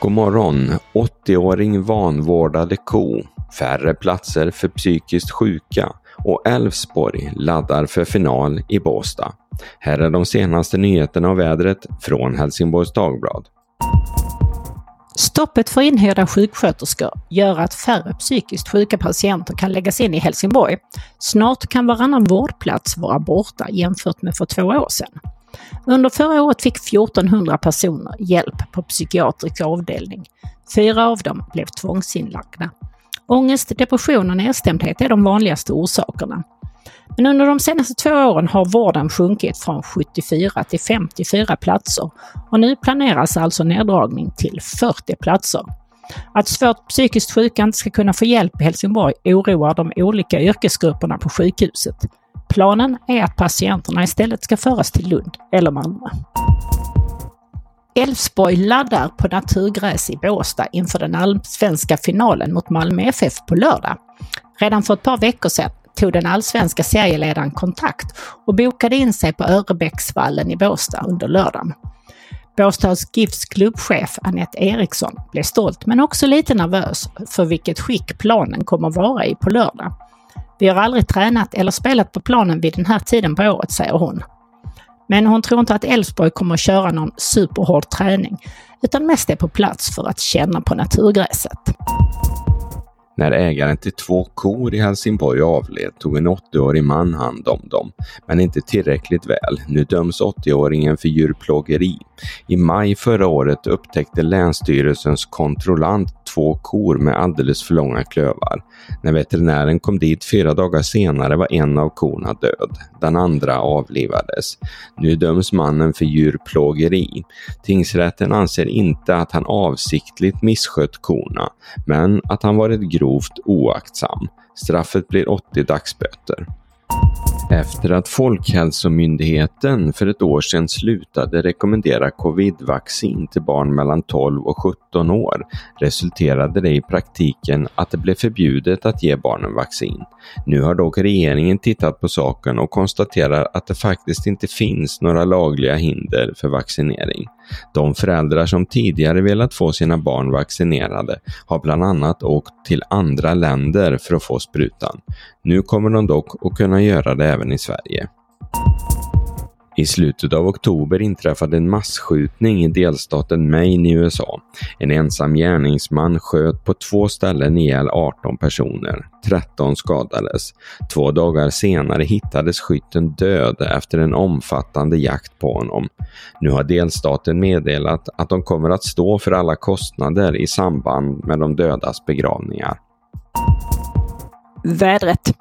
God morgon! 80-åring vanvårdade ko, färre platser för psykiskt sjuka och Elfsborg laddar för final i Båstad. Här är de senaste nyheterna och vädret från Helsingborgs Dagblad. Stoppet för inhyrda sjuksköterskor gör att färre psykiskt sjuka patienter kan läggas in i Helsingborg. Snart kan varannan vårdplats vara borta jämfört med för två år sedan. Under förra året fick 1400 personer hjälp på psykiatrisk avdelning. Fyra av dem blev tvångsinlagda. Ångest, depression och nedstämdhet är de vanligaste orsakerna. Men under de senaste två åren har vården sjunkit från 74 till 54 platser och nu planeras alltså neddragning till 40 platser. Att svårt psykiskt sjuka inte ska kunna få hjälp i Helsingborg oroar de olika yrkesgrupperna på sjukhuset. Planen är att patienterna istället ska föras till Lund eller Malmö. Elfsborg laddar på naturgräs i Båstad inför den allsvenska finalen mot Malmö FF på lördag. Redan för ett par veckor sedan tog den allsvenska serieledaren kontakt och bokade in sig på Örebäcksvallen i Båstad under lördagen. Båstads GIFs klubbchef Anette Eriksson blev stolt men också lite nervös för vilket skick planen kommer vara i på lördag. Vi har aldrig tränat eller spelat på planen vid den här tiden på året, säger hon. Men hon tror inte att Elfsborg kommer att köra någon superhård träning, utan mest är på plats för att känna på naturgräset. När ägaren till två kor i Helsingborg avled tog en 80-årig man hand om dem, men inte tillräckligt väl. Nu döms 80-åringen för djurplågeri. I maj förra året upptäckte Länsstyrelsens kontrollant två kor med alldeles för långa klövar. När veterinären kom dit fyra dagar senare var en av korna död. Den andra avlivades. Nu döms mannen för djurplågeri. Tingsrätten anser inte att han avsiktligt misskött korna, men att han varit grov grovt oaktsam. Straffet blir 80 dagsböter. Efter att Folkhälsomyndigheten för ett år sedan slutade rekommendera covidvaccin till barn mellan 12 och 17 år resulterade det i praktiken att det blev förbjudet att ge barnen vaccin. Nu har dock regeringen tittat på saken och konstaterar att det faktiskt inte finns några lagliga hinder för vaccinering. De föräldrar som tidigare velat få sina barn vaccinerade har bland annat åkt till andra länder för att få sprutan. Nu kommer de dock att kunna göra det även i Sverige. I slutet av oktober inträffade en massskjutning i delstaten Maine i USA. En ensam gärningsman sköt på två ställen ihjäl 18 personer. 13 skadades. Två dagar senare hittades skytten död efter en omfattande jakt på honom. Nu har delstaten meddelat att de kommer att stå för alla kostnader i samband med de dödas begravningar. Vädret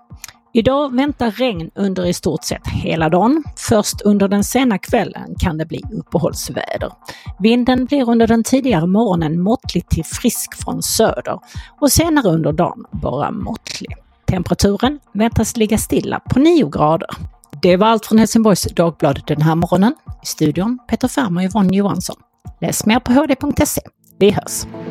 Idag väntar regn under i stort sett hela dagen. Först under den sena kvällen kan det bli uppehållsväder. Vinden blir under den tidigare morgonen måttligt till frisk från söder och senare under dagen bara måttlig. Temperaturen väntas ligga stilla på 9 grader. Det var allt från Helsingborgs Dagblad den här morgonen. I studion Peter Ferm och Yvonne Johansson. Läs mer på hd.se. Vi hörs!